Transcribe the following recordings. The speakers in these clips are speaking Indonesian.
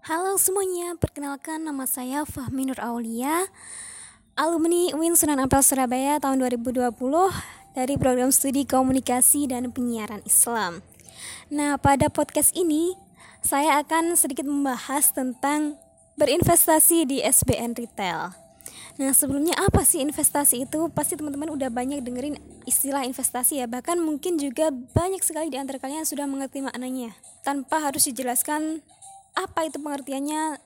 Halo semuanya, perkenalkan nama saya Fahmi Nur Aulia Alumni UIN Sunan Ampel Surabaya tahun 2020 Dari program studi komunikasi dan penyiaran Islam. Nah pada podcast ini Saya akan sedikit membahas tentang berinvestasi di SBN Retail. Nah sebelumnya apa sih investasi itu? Pasti teman-teman udah banyak dengerin istilah investasi ya. Bahkan mungkin juga banyak sekali di antara kalian sudah mengerti maknanya Tanpa harus dijelaskan apa itu pengertiannya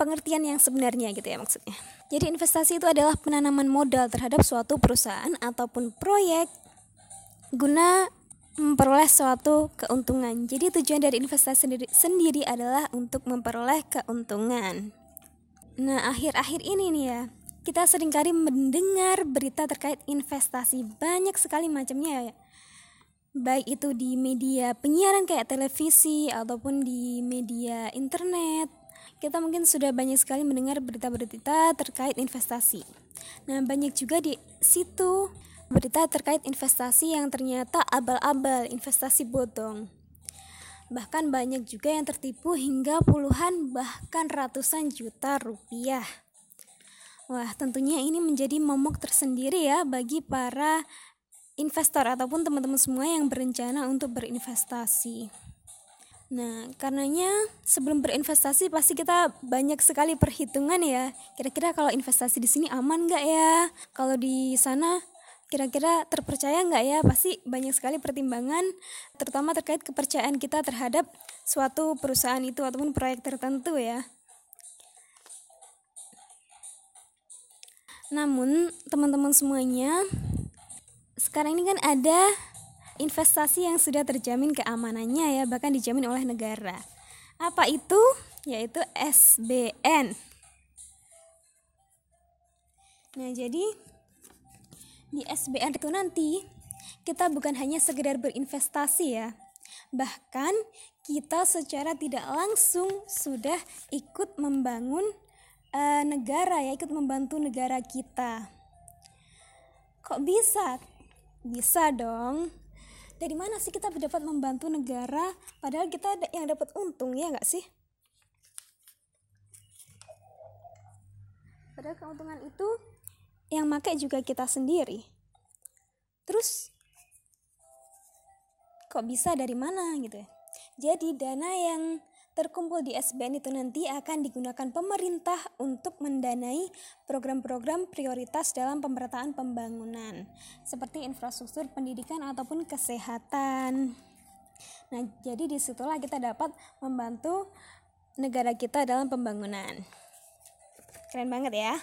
pengertian yang sebenarnya gitu ya maksudnya. Jadi investasi itu adalah penanaman modal terhadap suatu perusahaan ataupun proyek guna memperoleh suatu keuntungan. Jadi tujuan dari investasi sendiri, sendiri adalah untuk memperoleh keuntungan. Nah, akhir-akhir ini nih ya, kita sering kali mendengar berita terkait investasi banyak sekali macamnya ya baik itu di media penyiaran kayak televisi ataupun di media internet kita mungkin sudah banyak sekali mendengar berita-berita terkait investasi. Nah, banyak juga di situ berita terkait investasi yang ternyata abal-abal, investasi bodong. Bahkan banyak juga yang tertipu hingga puluhan bahkan ratusan juta rupiah. Wah, tentunya ini menjadi momok tersendiri ya bagi para investor ataupun teman-teman semua yang berencana untuk berinvestasi. Nah, karenanya sebelum berinvestasi pasti kita banyak sekali perhitungan ya. Kira-kira kalau investasi di sini aman nggak ya? Kalau di sana kira-kira terpercaya nggak ya? Pasti banyak sekali pertimbangan, terutama terkait kepercayaan kita terhadap suatu perusahaan itu ataupun proyek tertentu ya. Namun, teman-teman semuanya, sekarang ini kan ada investasi yang sudah terjamin keamanannya ya bahkan dijamin oleh negara. Apa itu? Yaitu SBN nah jadi di SBN itu nanti kita bukan hanya sekedar berinvestasi ya bahkan kita secara tidak langsung sudah ikut membangun uh, negara ya ikut membantu negara kita. Kok bisa bisa dong. Dari mana sih kita dapat membantu negara padahal kita yang dapat untung ya nggak sih? Padahal keuntungan itu yang pakai juga kita sendiri. Terus kok bisa dari mana gitu ya? Jadi dana yang terkumpul di SBN itu nanti akan digunakan pemerintah untuk mendanai program-program prioritas dalam pemerataan pembangunan seperti infrastruktur pendidikan ataupun kesehatan. Nah, jadi di situlah kita dapat membantu negara kita dalam pembangunan. Keren banget ya.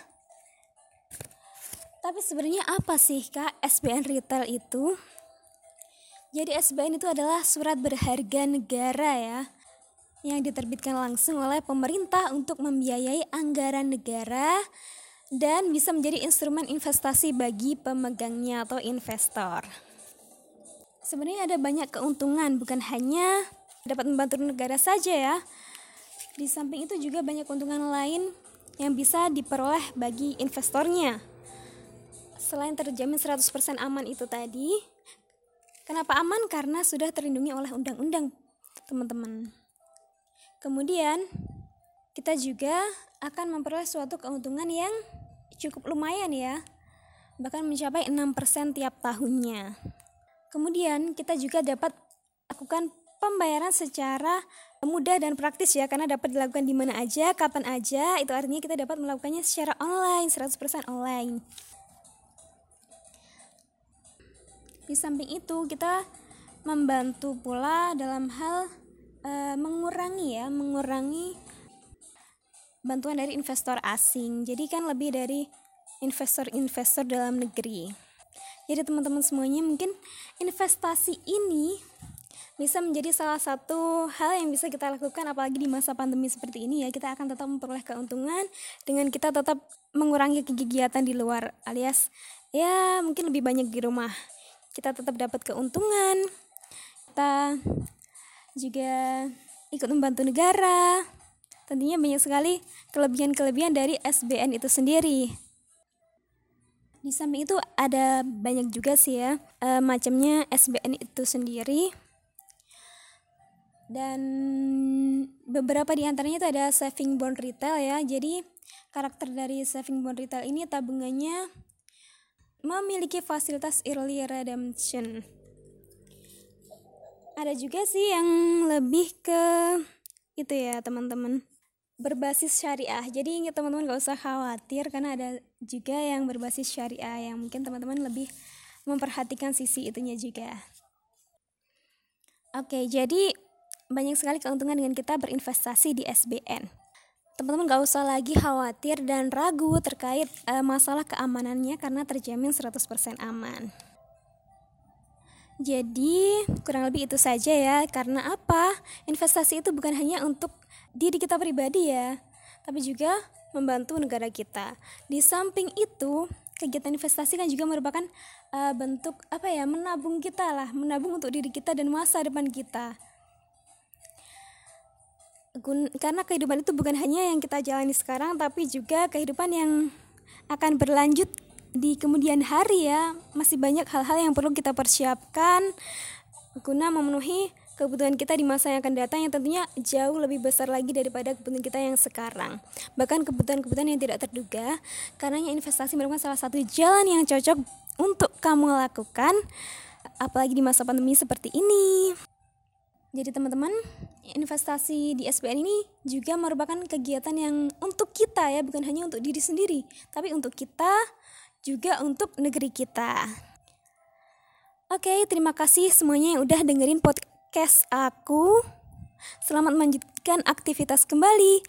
Tapi sebenarnya apa sih Kak SBN Retail itu? Jadi SBN itu adalah surat berharga negara ya yang diterbitkan langsung oleh pemerintah untuk membiayai anggaran negara dan bisa menjadi instrumen investasi bagi pemegangnya atau investor. Sebenarnya ada banyak keuntungan, bukan hanya dapat membantu negara saja ya. Di samping itu juga banyak keuntungan lain yang bisa diperoleh bagi investornya. Selain terjamin 100% aman itu tadi, kenapa aman? Karena sudah terlindungi oleh undang-undang, teman-teman. Kemudian kita juga akan memperoleh suatu keuntungan yang cukup lumayan ya. Bahkan mencapai 6% tiap tahunnya. Kemudian kita juga dapat lakukan pembayaran secara mudah dan praktis ya karena dapat dilakukan di mana aja, kapan aja. Itu artinya kita dapat melakukannya secara online, 100% online. Di samping itu kita membantu pula dalam hal uh, mengurangi ya, mengurangi bantuan dari investor asing. Jadi kan lebih dari investor-investor dalam negeri. Jadi teman-teman semuanya mungkin investasi ini bisa menjadi salah satu hal yang bisa kita lakukan apalagi di masa pandemi seperti ini ya kita akan tetap memperoleh keuntungan dengan kita tetap mengurangi kegiatan di luar alias ya mungkin lebih banyak di rumah kita tetap dapat keuntungan kita juga ikut membantu negara. Tentunya banyak sekali kelebihan-kelebihan dari SBN itu sendiri. Di samping itu ada banyak juga sih ya e, macamnya SBN itu sendiri. Dan beberapa di antaranya itu ada saving bond retail ya. Jadi karakter dari saving bond retail ini tabungannya memiliki fasilitas early redemption. Ada juga sih yang lebih ke itu ya teman-teman berbasis syariah. Jadi ingat teman-teman gak usah khawatir karena ada juga yang berbasis syariah yang mungkin teman-teman lebih memperhatikan sisi itunya juga. Oke, jadi banyak sekali keuntungan dengan kita berinvestasi di SBN. Teman-teman gak usah lagi khawatir dan ragu terkait uh, masalah keamanannya karena terjamin 100% aman. Jadi, kurang lebih itu saja ya. Karena apa? Investasi itu bukan hanya untuk diri kita pribadi ya, tapi juga membantu negara kita. Di samping itu, kegiatan investasi kan juga merupakan uh, bentuk apa ya? menabung kita lah, menabung untuk diri kita dan masa depan kita. Gun karena kehidupan itu bukan hanya yang kita jalani sekarang, tapi juga kehidupan yang akan berlanjut di kemudian hari ya masih banyak hal-hal yang perlu kita persiapkan guna memenuhi kebutuhan kita di masa yang akan datang yang tentunya jauh lebih besar lagi daripada kebutuhan kita yang sekarang. Bahkan kebutuhan-kebutuhan yang tidak terduga, karena investasi merupakan salah satu jalan yang cocok untuk kamu lakukan, apalagi di masa pandemi seperti ini. Jadi teman-teman, investasi di SPN ini juga merupakan kegiatan yang untuk kita ya, bukan hanya untuk diri sendiri, tapi untuk kita juga untuk negeri kita. Oke, terima kasih semuanya yang udah dengerin podcast aku. Selamat melanjutkan aktivitas kembali.